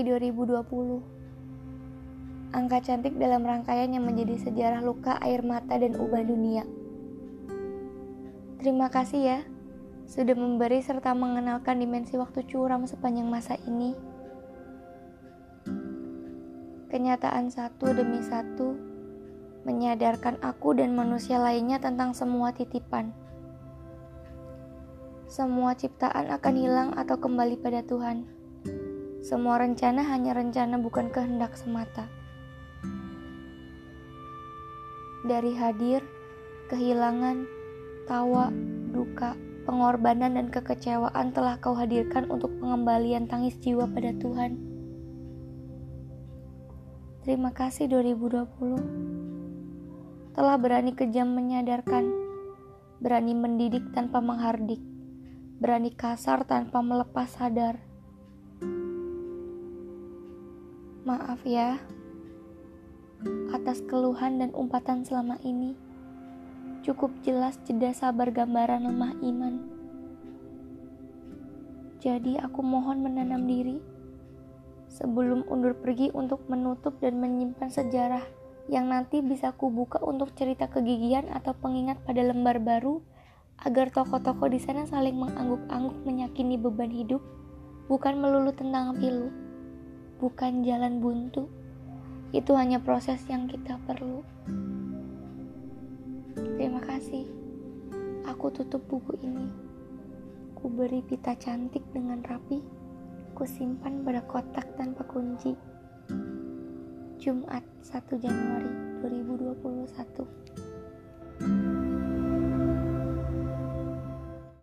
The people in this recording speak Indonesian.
Mei 2020. Angka cantik dalam rangkaian yang menjadi sejarah luka, air mata, dan ubah dunia. Terima kasih ya, sudah memberi serta mengenalkan dimensi waktu curam sepanjang masa ini. Kenyataan satu demi satu menyadarkan aku dan manusia lainnya tentang semua titipan. Semua ciptaan akan hilang atau kembali pada Tuhan. Semua rencana hanya rencana bukan kehendak semata. Dari hadir, kehilangan, tawa, duka, pengorbanan dan kekecewaan telah kau hadirkan untuk pengembalian tangis jiwa pada Tuhan. Terima kasih 2020. Telah berani kejam menyadarkan, berani mendidik tanpa menghardik, berani kasar tanpa melepas sadar Maaf ya atas keluhan dan umpatan selama ini. Cukup jelas jeda sabar gambaran lemah iman. Jadi aku mohon menanam diri sebelum undur pergi untuk menutup dan menyimpan sejarah yang nanti bisa kubuka untuk cerita kegigihan atau pengingat pada lembar baru agar tokoh-tokoh di sana saling mengangguk-angguk menyakini beban hidup bukan melulu tentang pilu bukan jalan buntu. Itu hanya proses yang kita perlu. Terima kasih. Aku tutup buku ini. Ku beri pita cantik dengan rapi. Ku simpan pada kotak tanpa kunci. Jumat 1 Januari 2021